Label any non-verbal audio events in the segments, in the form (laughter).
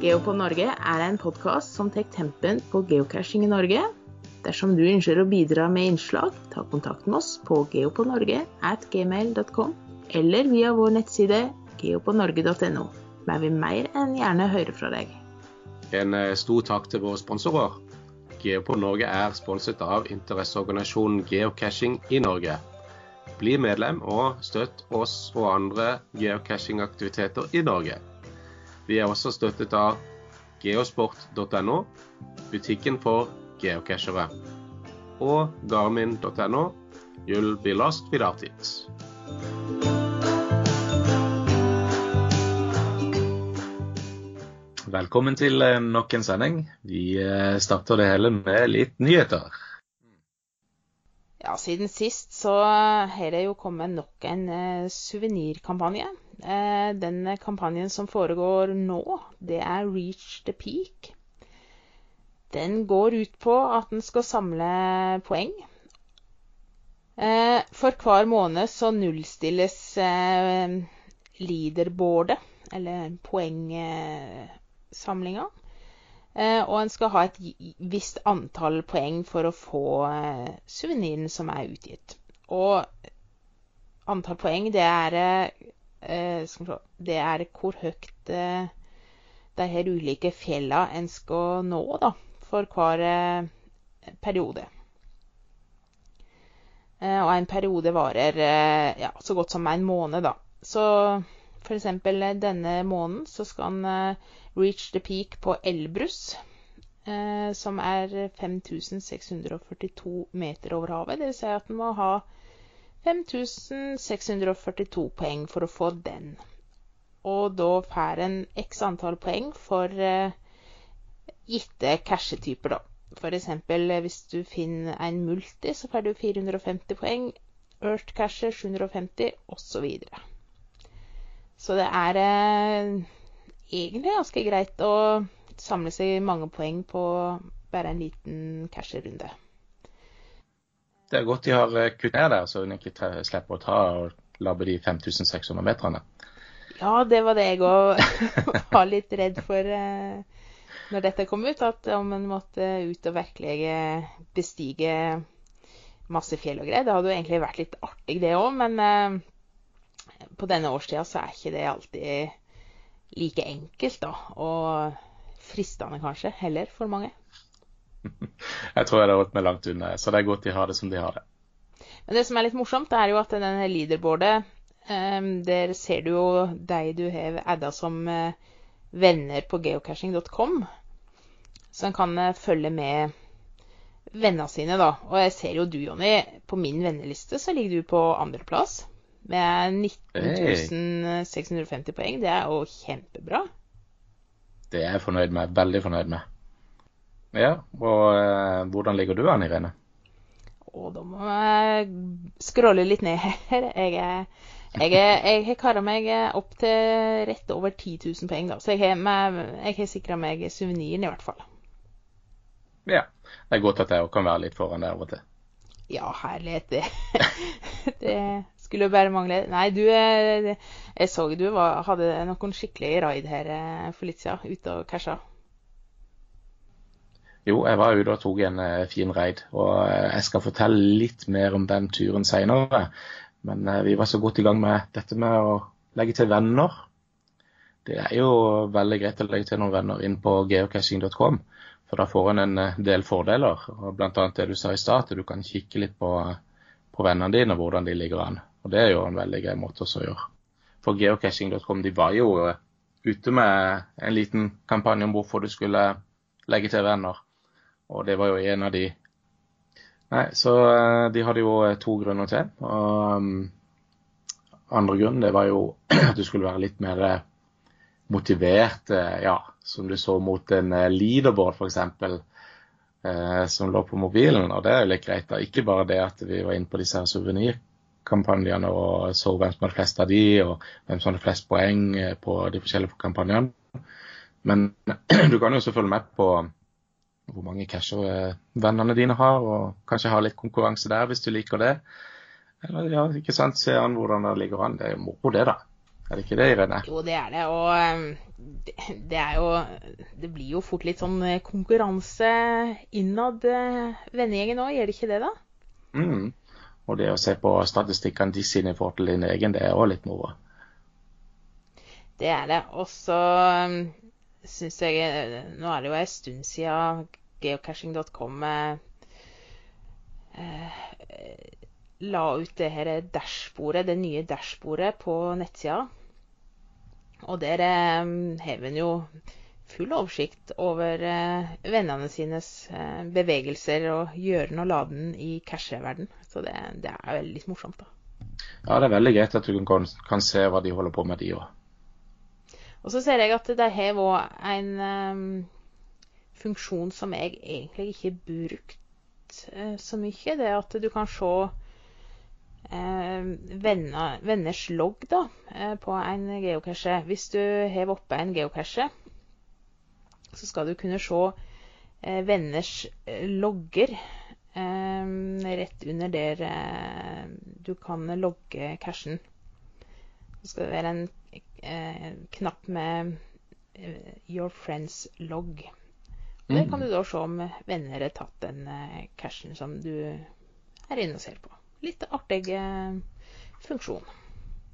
Geopod Norge er en podkast som tar tempen på geocaching i Norge. Dersom du ønsker å bidra med innslag, ta kontakt med oss på geopodnorge.gmail.com eller via vår nettside geopodnorge.no. Vi vil mer enn gjerne høre fra deg. En eh, stor takk til våre sponsorer. Geopod Norge er sponset av interesseorganisasjonen Geocaching i Norge. Bli medlem og støtt oss og andre geocachingaktiviteter i Norge. Vi er også støttet av geosport.no, butikken for geocachere, og garmin.no, you'll be lost without it. Velkommen til eh, nok en sending. Vi eh, starter det hele med litt nyheter. Ja, siden sist så har det jo kommet nok en suvenirkampanje. Uh, den kampanjen som foregår nå, det er Reach the Peak. Den går ut på at en skal samle poeng. Uh, for hver måned så nullstilles leaderboardet, eller poengsamlinga. Eh, og en skal ha et visst antall poeng for å få eh, suveniren som er utgitt. Og antall poeng, det er, eh, det er hvor høyt de her ulike fjellene en skal nå da, for hver periode. Og en periode varer ja, så godt som en måned, da. Så f.eks. denne måneden så skal en Reach the Peak på Elbrus, eh, som er 5642 meter over havet. Vil si at en må ha 5642 poeng for å få den. Og da får en x antall poeng for eh, gitte cashetyper, da. F.eks. hvis du finner en multi, så får du 450 poeng. Earth Casher 750 osv. Så, så det er eh, egentlig ganske greit å samle seg mange poeng på bare en liten casherunde. Det er godt de har kutt kuttet ned der, så hun ikke slipper å ta og labbe de 5600 meterne. Ja, det var det jeg òg (laughs) var litt redd for eh, når dette kom ut. At om en måtte ut og virkelig bestige masse fjell og greier. Det hadde jo egentlig vært litt artig, det òg. Men eh, på denne årstida så er ikke det alltid like enkelt, da. Og fristende, kanskje, heller for mange. (laughs) Jeg tror jeg hadde holdt meg langt unna, så det er godt de har det som de har det. Men det som er litt morsomt, er jo at denne leaderboardet um, Der ser du jo deg du har adda som uh, venner på geocaching.com. Så en kan uh, følge med vennene sine, da. Og jeg ser jo du, Jonny, på min venneliste så ligger du på andreplass med 19 650 poeng. Det er jo kjempebra. Det er jeg fornøyd med. Veldig fornøyd med. Ja, og eh, hvordan ligger du an, Irene? Å, da må jeg skråle litt ned her. Jeg er jeg, jeg har kara meg opp til rett over 10 000 poeng, da. Så jeg har, jeg har sikra meg suveniren, i hvert fall. Ja. Det er godt at jeg kan være litt foran der av og til. Ja, herlighet. Det, (laughs) det skulle bare mangle. Nei, du eh, Jeg så du var, hadde noen skikkelig raid her for litt siden, ute og casha. Jo, jeg var ute og tok en uh, fin raid. Og jeg skal fortelle litt mer om den turen seinere. Men uh, vi var så godt i gang med dette med å legge til venner. Det er jo veldig greit å legge til noen venner inn på geocaching.com. For da får en en del fordeler. og Bl.a. det du sa i stad, at du kan kikke litt på, på vennene dine, hvordan de ligger an. Og det er jo en veldig grei måte å gjøre. For geocaching.com de var jo eh, ute med en liten kampanje om hvorfor du skulle legge til venner. Og det var jo en av de Nei, så eh, de hadde jo eh, to grunner til. Og um, andre grunn det var jo (clears throat) at du skulle være litt mer motivert, ja, som du så mot en leaderboard f.eks. Eh, som lå på mobilen. Og det er jo litt greit. da. Ikke bare det at vi var inne på disse suvenirkampanjene og så hvem som hadde flest av de, og hvem som hadde flest poeng eh, på de forskjellige kampanjene. Men (clears throat) du kan jo følge med på hvor mange cashere eh, vennene dine har, og kanskje ha litt konkurranse der hvis du liker det. Eller ja, ikke sant, se an hvordan det ligger an. Det er jo moro, det, da. Er det ikke det, Irene? Jo, det er det. Og eh, det, er jo Det blir jo fort litt sånn eh, konkurranse innad vennegjengen òg, gjør det ikke det, da? Mm. Og det å se på statistikkene de sine i forhold til din egen, det er òg litt moro. Det er det. Og så syns jeg Nå er det jo en stund siden geocaching.com eh, la ut det her dashbordet, det nye dashbordet på nettsida. Og der eh, har en jo full oversikt over eh, vennene sines eh, bevegelser og gjøren og laden i casheverden. Så det, det, er veldig morsomt, da. Ja, det er veldig greit at du kan, kan se hva de holder på med, de òg. Og så ser jeg at det har òg en um, funksjon som jeg egentlig ikke har brukt eh, så mye. Det at du kan se eh, venner, venners logg da, uh, på en geocache. Hvis du hever oppe en geocache, så skal du kunne se venners logger rett under der du kan logge cashen. Så skal det være en eh, knapp med eh, Your Friends log. Og Der kan du da se om venner har tatt den eh, cashen som du er inne og ser på. Litt artig eh, funksjon.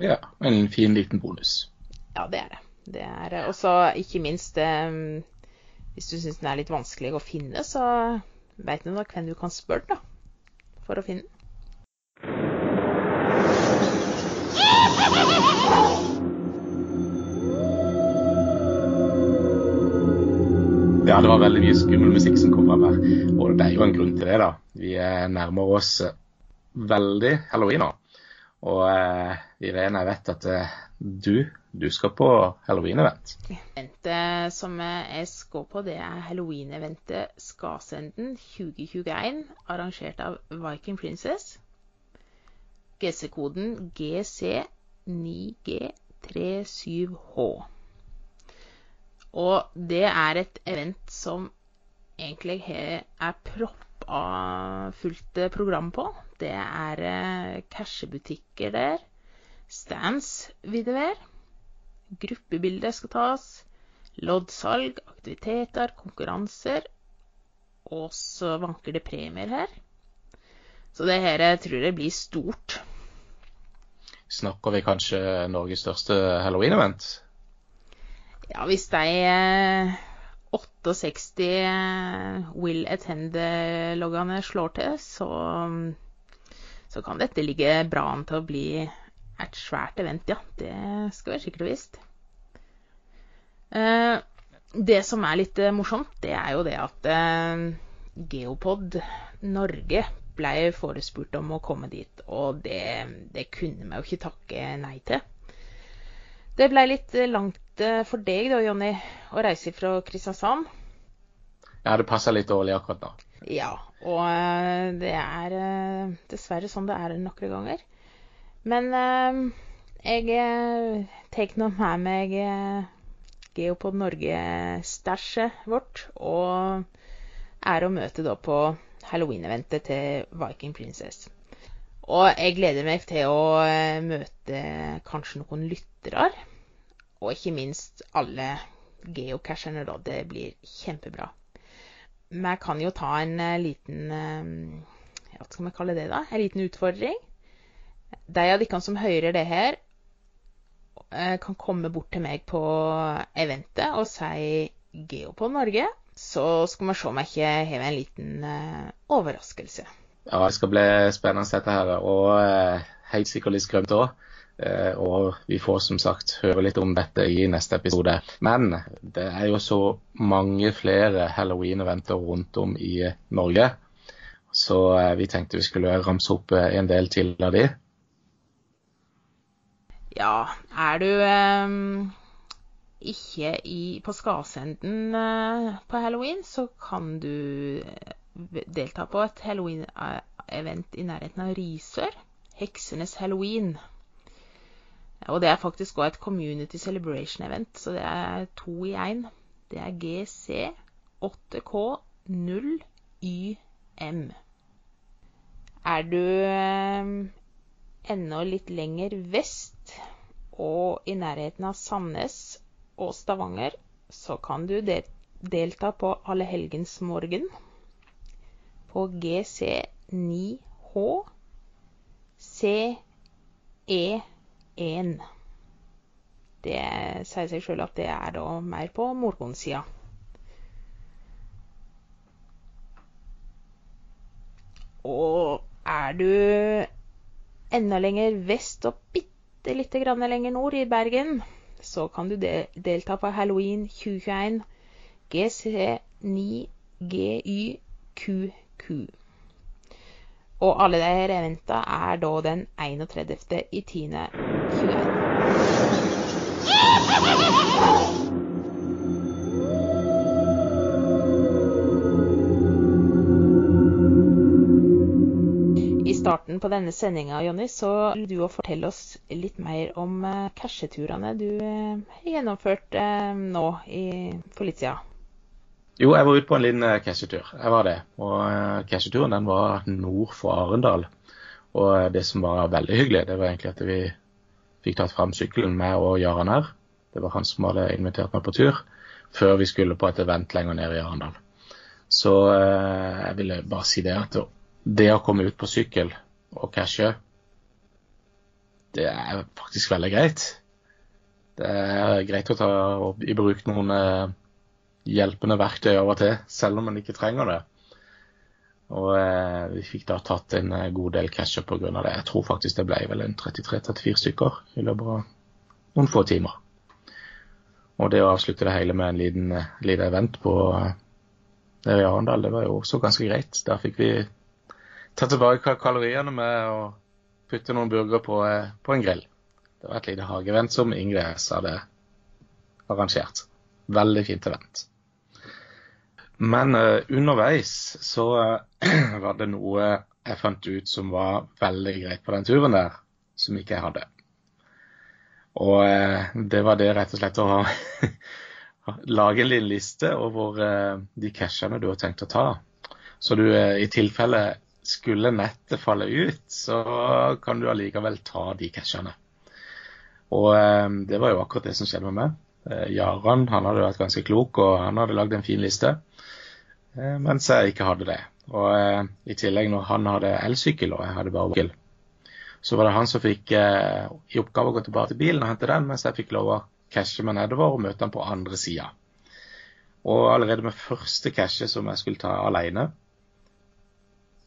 Ja, en fin liten bonus. Ja, det er det. Det er også ikke minst eh, Hvis du syns den er litt vanskelig å finne, så veit du da hvem du kan spørre da, for å finne den. Ja, det var veldig mye skummel musikk som kom fram her. Og det er jo en grunn til det, da. Vi nærmer oss eh, veldig halloween nå. Og eh, Irene, jeg vet at eh, du, du skal på halloween-event. Eventet som jeg skal på, det er halloween-eventet Skasenden 2021, arrangert av Viking Princess. GC-koden GC9G37H. Og det er et event som egentlig er proppa fullt program på. Det er eh, cashebutikker der. Stands vil det være. Skal tas. Loddsalg, aktiviteter, konkurranser. Og så vanker det premier her. Så det her jeg tror jeg blir stort. Snakker vi kanskje Norges største halloween-event? Ja, hvis de 68 will attend-loggene slår til, så, så, kan dette ligge bra an til å bli et svært event, ja. Det skal være sikkert og visst. Eh, det som er litt morsomt, det er jo det at eh, Geopod Norge ble forespurt om å komme dit, og det, det kunne vi jo ikke takke nei til. Det ble litt langt Eh, for deg da, Jonny, å reise fra Kristiansand. Ja, det passer litt dårlig akkurat da. Ja, og eh, det er eh, dessverre sånn det er noen ganger. Men jeg tar nå med meg Geopod Norge-stæsjet vårt, og er å møte da på halloween-eventet til Viking Princess. Og jeg gleder meg til å møte kanskje noen lyttere og ikke minst alle geocacherne, da. Det blir kjempebra. Men jeg kan jo ta en uh, liten uh, Hva skal vi kalle det, da? En liten utfordring. De av dere som hører det her, uh, kan komme bort til meg på eventet og si Geopod Norge. Så skal vi se om jeg ikke har en liten overraskelse. Ja, det skal bli spennende dette her. Og helt sikkert litt skrømt òg. Eh, og vi får som sagt høre litt om dette i neste episode. Men det er jo så mange flere halloween-eventer rundt om i Norge. Så eh, vi tenkte vi skulle ramse opp eh, en del til av de. Ja, er du um, ikke i, på Skarsenden uh, på halloween, så kan du delta på et halloween-event i nærheten av Risør. Heksenes halloween. Og det er faktisk òg et community celebration event, så det er to i én. Det er GC8K0YM. Er du eh, enda litt lenger vest og i nærheten av Sandnes og Stavanger, så kan du delta på Allehelgensmorgen på GC9H CE1. Det sier seg sjøl at det er da mer på morgensida. Og er du enda lenger vest og bitte lite grann lenger nord, i Bergen, så kan du de delta på Halloween 2021 GC9GYQQ. Og alle de her eventa er da den 31. i 10. 21. I starten på denne sendinga, Jonny, så vil du fortelle oss litt mer om eh, casheturene du eh, har gjennomført eh, nå i, for. Jo, jeg var ute på en liten cashetur. Jeg var det. Og casheturen den var nord for Arendal. Og det som var veldig hyggelig, det var egentlig at vi fikk tatt fram sykkelen med og Jaran her. Det var han som hadde invitert meg på tur før vi skulle på et event lenger ned i Arendal. Så eh, jeg ville bare si det at det å komme ut på sykkel og cashe, det er faktisk veldig greit. Det er greit å ta i bruk noen eh, hjelpende verktøy av og til, selv om man ikke trenger det. Og eh, vi fikk da tatt en eh, god del casher pga. det. Jeg tror faktisk det ble vel en 33-34 stykker i løpet av noen få timer. Og det å avslutte det hele med en liten, eh, liten event på eh, der i Arendal, det var jo også ganske greit. Der fikk vi ta tilbake kaloriene med å putte noen burger på, eh, på en grill. Det var et lite hageevent som Ingrid S hadde arrangert. Veldig fint event. Men uh, underveis så uh, (clears throat) var det noe jeg fant ut som var veldig greit på den turen der, som ikke jeg hadde. Og uh, det var det rett og slett å (laughs) lage en liten liste over de cashene du har tenkt å ta. Så du i tilfelle skulle nettet falle ut, så kan du allikevel ta de cashene. Og det var jo akkurat det som skjedde med meg. Jaran han hadde vært ganske klok, og han hadde lagd en fin liste. Eh, mens jeg ikke hadde det. Og eh, i tillegg, når han hadde elsykkel og jeg hadde bare bil, så var det han som fikk eh, i oppgave å gå tilbake til bilen og hente den, mens jeg fikk lov å cashe meg nedover og møte han på andre sida. Og allerede med første cashe som jeg skulle ta alene,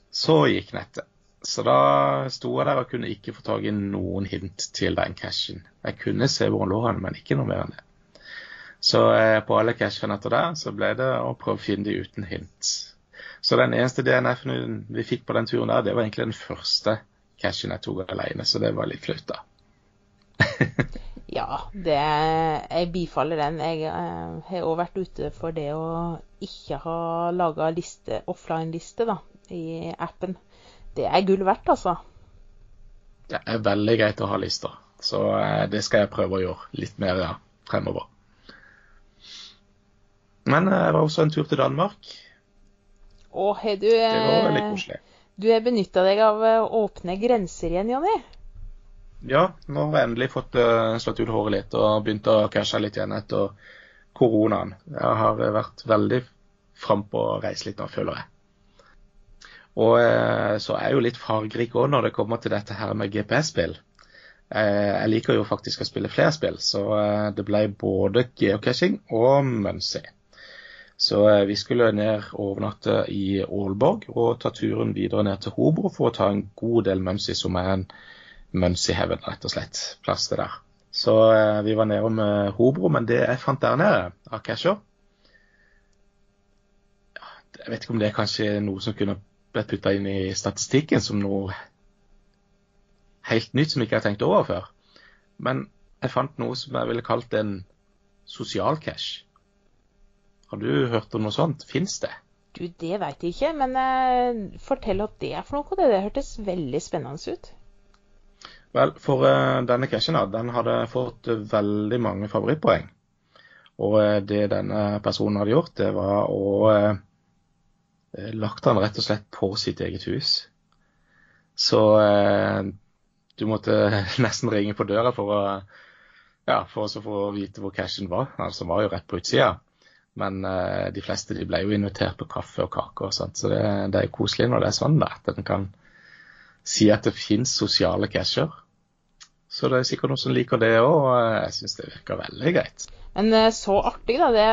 så gikk nettet. Så da sto jeg der og kunne ikke få tak i noen hint til den cashen. Jeg kunne se hvor han lå, men ikke noe mer enn det. Så eh, på alle cashene etter det, så ble det å prøve å finne de uten hint. Så den eneste DNF-en vi fikk på den turen der, det var egentlig den første cashen jeg tok alene, så det var litt flaut, da. (laughs) ja, det Jeg bifaller den. Jeg eh, har òg vært ute for det å ikke ha laga liste, offline-liste da, i appen. Det er gull verdt, altså. Det er veldig greit å ha lister, så eh, det skal jeg prøve å gjøre litt mer ja, fremover. Men eh, jeg var også en tur til Danmark. Å, har du Det var veldig koselig. Du har benytta deg av eh, åpne grenser igjen, Jonny? Ja, nå har jeg endelig fått slått ut håret litt og begynt å cashe litt igjen etter koronaen. Jeg har vært veldig frampå og reist litt nå, føler jeg. Og så er jeg jo litt fargerik òg når det kommer til dette her med GPS-spill. Jeg liker jo faktisk å spille flere spill, så det ble både geocaching og Muncie. Så eh, vi skulle ned og overnatte i Aalborg og ta turen videre ned til Hobro for å ta en god del Muncie, som er en Muncie-heaven, rett og slett. Plass til der. Så eh, vi var nede om Hobro, men det jeg fant der nede av casher Jeg vet ikke om det er kanskje noe som kunne blitt putta inn i statistikken som noe helt nytt som jeg ikke har tenkt over før. Men jeg fant noe som jeg ville kalt en sosial cash. Har du hørt om noe sånt? Fins det? Du, det veit jeg ikke, men uh, fortell hva det er for noe. Det, det hørtes veldig spennende ut. Vel, for uh, denne cashen da, den hadde fått uh, veldig mange favorittpoeng. Og det denne personen hadde gjort, det var å lagt den rett og slett på sitt eget hus. Så du måtte (laughs) nesten ringe på døra for å ja, for å få vite hvor cashen var. Altså var jo rett på utsida. Men uh, de fleste de ble jo invitert på kaffe og kake og sånt, så det, det er koselig når det er sånn, da. At en kan si at det finnes sosiale casher. Så det er sikkert noen som liker det òg, og jeg syns det virker veldig greit. Men eh, så artig, da. Det,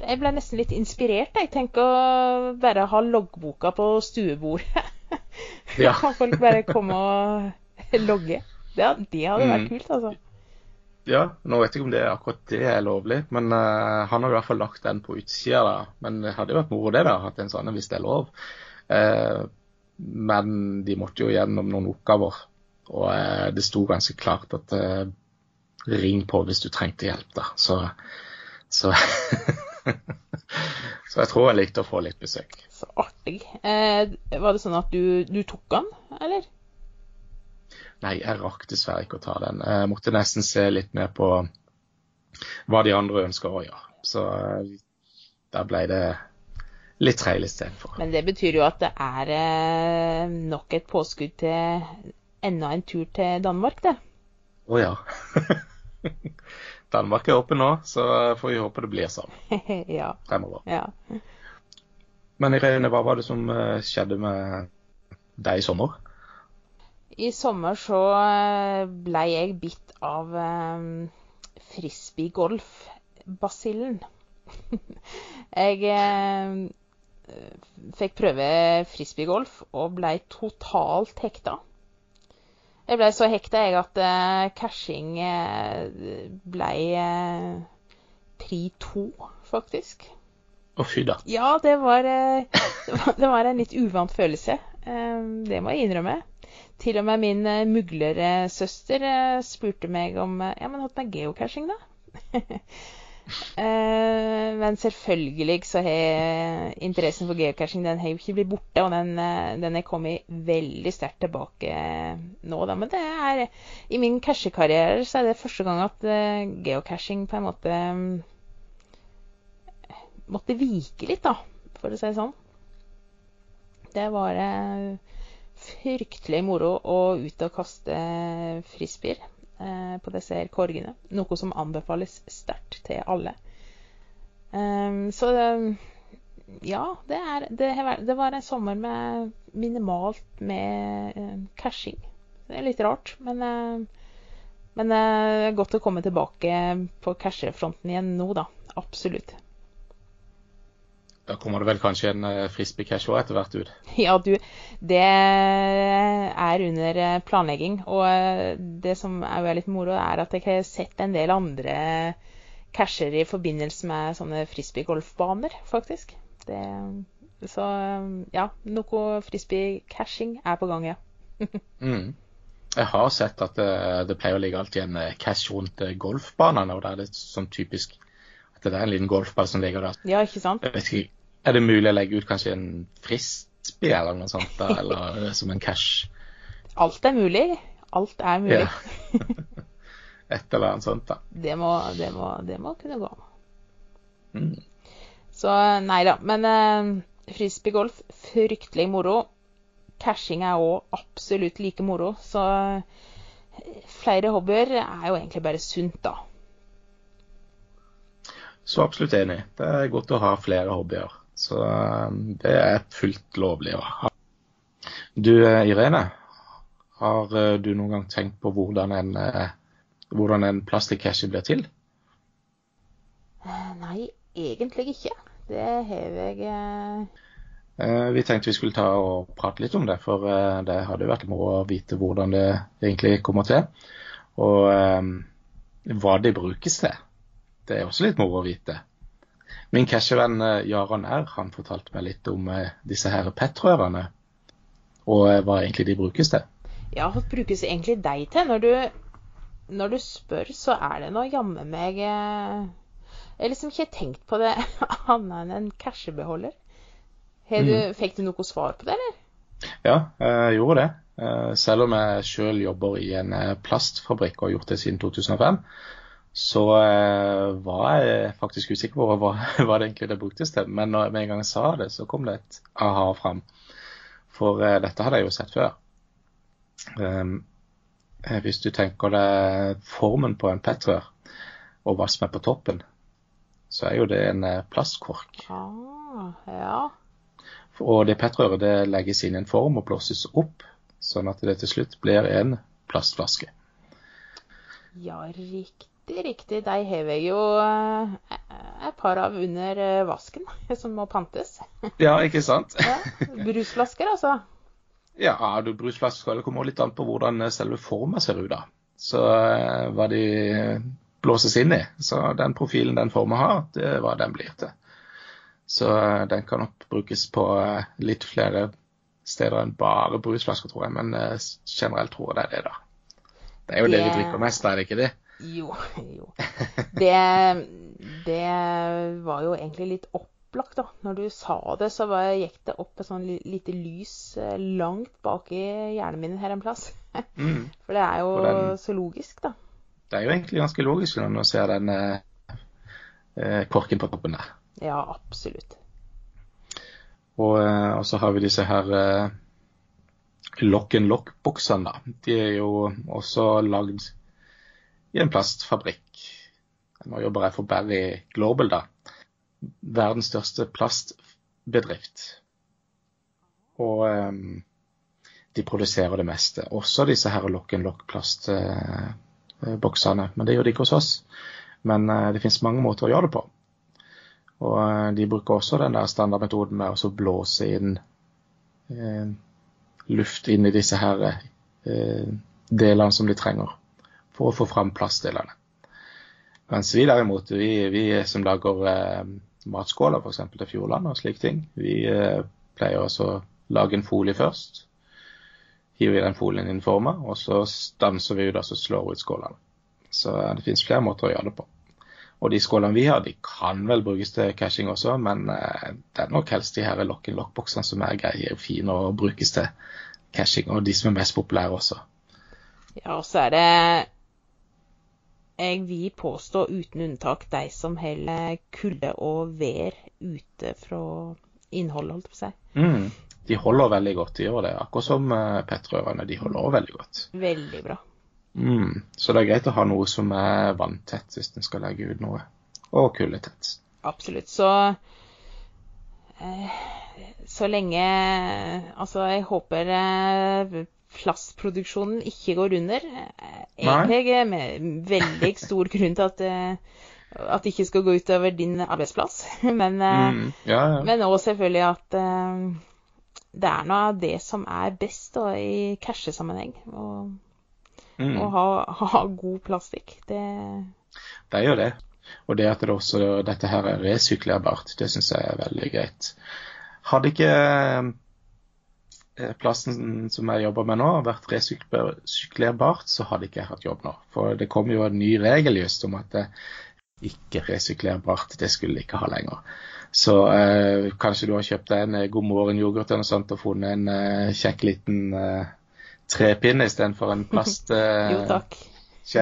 jeg ble nesten litt inspirert. Jeg tenker å bare ha loggboka på stuebordet. (laughs) Ja. kan folk bare komme og logge. Det, det hadde vært mm. kult, altså. Ja, nå vet jeg ikke om det akkurat det er lovlig, men uh, han har i hvert fall lagt den på utsida. da. Men det hadde jo vært moro det, da, hatt en sånn hvis det er lov. Uh, men de måtte jo gjennom noen oppgaver, og uh, det sto ganske klart at ring på hvis du trengte hjelp, da. Så, så (laughs) Så jeg tror jeg likte å få litt besøk. Så artig. var det sånn at du, du tok han, eller? Nei, jeg rakk dessverre ikke å ta den. Jeg måtte nesten se litt mer på hva de andre ønsker å gjøre. Så eh, da ble det litt trail istedenfor. Men det betyr jo at det er eh, nok et påskudd til enda en tur til Danmark, det. Å oh, ja. (laughs) Danmark er oppe nå, så får vi håpe det blir sånn (laughs) ja. fremover. Ja. Men Irene, hva var det som eh, skjedde med deg i sommer? I sommer så eh, ble jeg bitt av um, frisbeegolf-basillen. (laughs) jeg eh, fikk prøve frisbeegolf og ble totalt hekta. Jeg ble så hekta jeg at uh, cashing uh, ble uh, pri to, faktisk. Å, fy da. Ja, det var, det var, (laughs) det var en litt uvant følelse. det må jeg innrømme. Til og med min uh, muglersøster uh, spurte meg om uh, Ja, men hatt er geocaching, da? (laughs) men selvfølgelig så har interessen for geocaching den har jo ikke blitt borte, og den, den er kommet veldig sterkt tilbake nå, da. Men det er I min cashekarriere så er det første gang at geocaching på en måte måtte vike litt, da, for å si det sånn. Det var fryktelig moro å ut og kaste frisbeer eh, på disse her korgene. Noe som anbefales sterkt til alle. Um, så ja, det, er, det, det, var en sommer med minimalt med eh, cashing. Det er litt rart, men, eh, men uh, godt å komme tilbake på cashefronten igjen nå, da. Absolutt. Da kommer det vel kanskje en uh, frisbee-cash òg etter hvert ut? (laughs) Ja, du. Det er under eh, planlegging. Og eh, det som er litt moro, er at jeg har sett en del andre casher i forbindelse med sånne frisbee-golfbaner, faktisk. Det, så ja, noe frisbee-cashing er på gang, ja. (laughs) mm. Jeg har sett at det, det, pleier å ligge alltid en cash rundt golfbanene, og det er litt sånn typisk at det er en liten golfball som ligger der. Ja, ikke sant? Jeg vet ikke, Er det mulig å legge ut kanskje en frisbee eller noe sånt, da, (laughs) eller som en cash? Alt er mulig. Alt er mulig. Ja. (laughs) Et eller annet sånt, da. Det må, det må, det må kunne gå. Mm. Så nei da. Men uh, frisbeegolf, fryktelig moro. Cashing er òg absolutt like moro. Så uh, flere hobbyer er jo egentlig bare sunt, da. Så absolutt enig. Det er godt å ha flere hobbyer. Så um, det er fullt lovlig å ha. Du eh, Irene, har eh, du noen gang tenkt på hvordan en, eh, hvordan en plastikkasje blir til? Nei, egentlig ikke. Det har jeg Vi tenkte vi skulle ta og prate litt om det, for det hadde vært moro å vite hvordan det egentlig kommer til. Og hva det brukes til. Det er også litt moro å vite. Min cashevenn eh, Jaran R han fortalte meg litt om eh, disse her PET-rørene, og eh, hva egentlig de brukes til. Ja, hva brukes egentlig deg til? Når du, når du spør, så er det nå jammen meg Jeg har liksom ikke tenkt på det (laughs) annet enn en cashebeholder. Mm. Fikk du noe svar på det, eller? Ja, jeg gjorde det. Selv om jeg sjøl jobber i en plastfabrikk og har gjort det siden 2005, så uh, var jeg faktisk usikker på hva, hva det egentlig det bruktes til. Men når, med en gang jeg sa det, så kom det et aha fram. For uh, dette hadde jeg jo sett før. Um, hvis du tenker deg formen på en petrør, og hva som er på toppen, så er jo det en eh, plastkork. Ah, ja. Og det petrøret det legges inn i en form og blåses opp, sånn at det til slutt blir en plastflaske. Ja, riktig, riktig. De har jeg jo eh, et par av under eh, vasken (laughs) som må pantes. Ja, ikke sant? (laughs) Ja, Brusflasker, altså. Ja, du brusflasker. Det kommer litt an på hvordan eh, selve forma ser ut, da. Så hva de blåses inn i. Så den profilen den forma har, det er hva den blir til. Så den kan nok brukes på litt flere steder enn bare brusflasker, tror jeg. Men generelt tror jeg det er det, da. Det er jo det, Det- vi drikker mest, er det ikke det? Jo, (laughs) jo. Det, det var jo egentlig litt opplagt, da. Når du sa det, så var, gikk det opp et sånn lite lys eh, langt bak i hjernen min her en plass. (laughs) Mm. For det er jo den- så logisk, da. Det er jo egentlig ganske logisk når man ser den eh, eh, korken på toppen der. Ja, absolutt. Og, eh, og så har vi disse her eh, lock and lock-boksene, da. De er jo også lagd i en plastfabrikk. Nå jobber jeg for Barry Global, da. Verdens største plastbedrift. Og um, de produserer det meste. Også disse her lock and lock-plastboksene. Men det gjør de ikke hos oss. Men eh, det finnes mange måter å gjøre det på. Og eh, de bruker også den der standardmetoden med å blåse inn eh, luft inn i disse her eh, delene som de trenger for å få fram plastdelene. Mens vi derimot, vi, vi som lager eh, matskåler f.eks. til Fjordland og slike ting, vi eh, pleier også å lage en folie først. Hiver vi den folien inn i forma, og så stanser vi ut og slår ut skålene. Så eh, det finnes flere måter å gjøre det på. Og de skålene vi har, de kan vel brukes til cashing også, men eh, det er nok helst de her lock-in-lock-boksene som er greie og fine og brukes til cashing, og de som er mest populære også. Ja, og så er det Jeg vil påstå uten unntak de som holder kulde og vær ute fra innholdet, holdt på å si. Mm. De holder veldig godt, de gjør det. Akkurat som uh, pettrørene, de holder også veldig godt. Veldig bra. Mm. Så det er greit å ha noe som er vanntett hvis en skal legge ut noe, og kuldetett. Absolutt. Så eh, Så lenge Altså, jeg håper eh, plastproduksjonen ikke går under. Eh, Egentlig er med veldig stor grunn til at eh, at det ikke skal gå utover din arbeidsplass. (laughs) Men, eh, Mm. Ja, ja. men også selvfølgelig at eh, det er noe av det som er best da, i cashesammenheng. Å Mm. ha, ha god plastikk. Det Det gjør det. Og det at det også, dette her er resyklerbart, det syns jeg er veldig greit. Hadde ikke eh, plasten som jeg jobber med nå, har vært resyklerbart, så hadde ikke jeg hatt jobb nå. For det kom jo en ny regel just om at det ikke resyklerbart, det skulle jeg ikke ha lenger. Så eh, kanskje du har kjøpt deg en eh, God morgen-yoghurt eller noe sånt og funnet en eh, kjekk liten eh, trepinne istedenfor en plastskje (laughs) takk.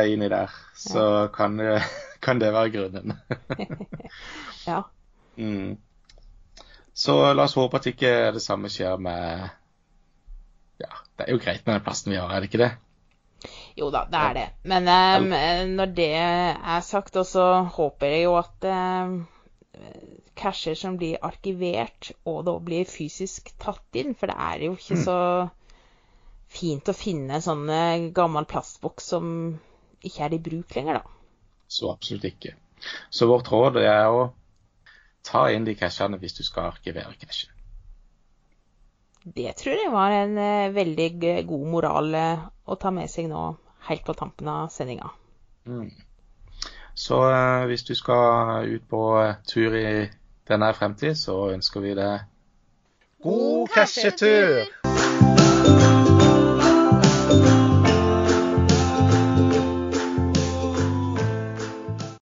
inni der. Så kan, det- (laughs) kan det være grunnen. (laughs) Ja. Mm. Så la oss håpe at ikke det samme skjer med Ja, det er jo greit med den plassen vi har, er det ikke det? Jo da, det er det. Men um, når det er sagt, så håper jeg jo at eh, casher som blir arkivert, og da blir fysisk tatt inn. For det er jo ikke så fint å finne sånn eh, gammel plastboks som ikke er i bruk lenger, da. Så absolutt ikke. Så vårt råd er å ta inn de cashene hvis du skal arkivere cashen. Det tror jeg var en eh, veldig god moral eh, å ta med seg nå, helt på tampen av sendinga. Mm. Så eh, hvis du skal ut på tur i denne fremtid, så ønsker vi deg god cashetur!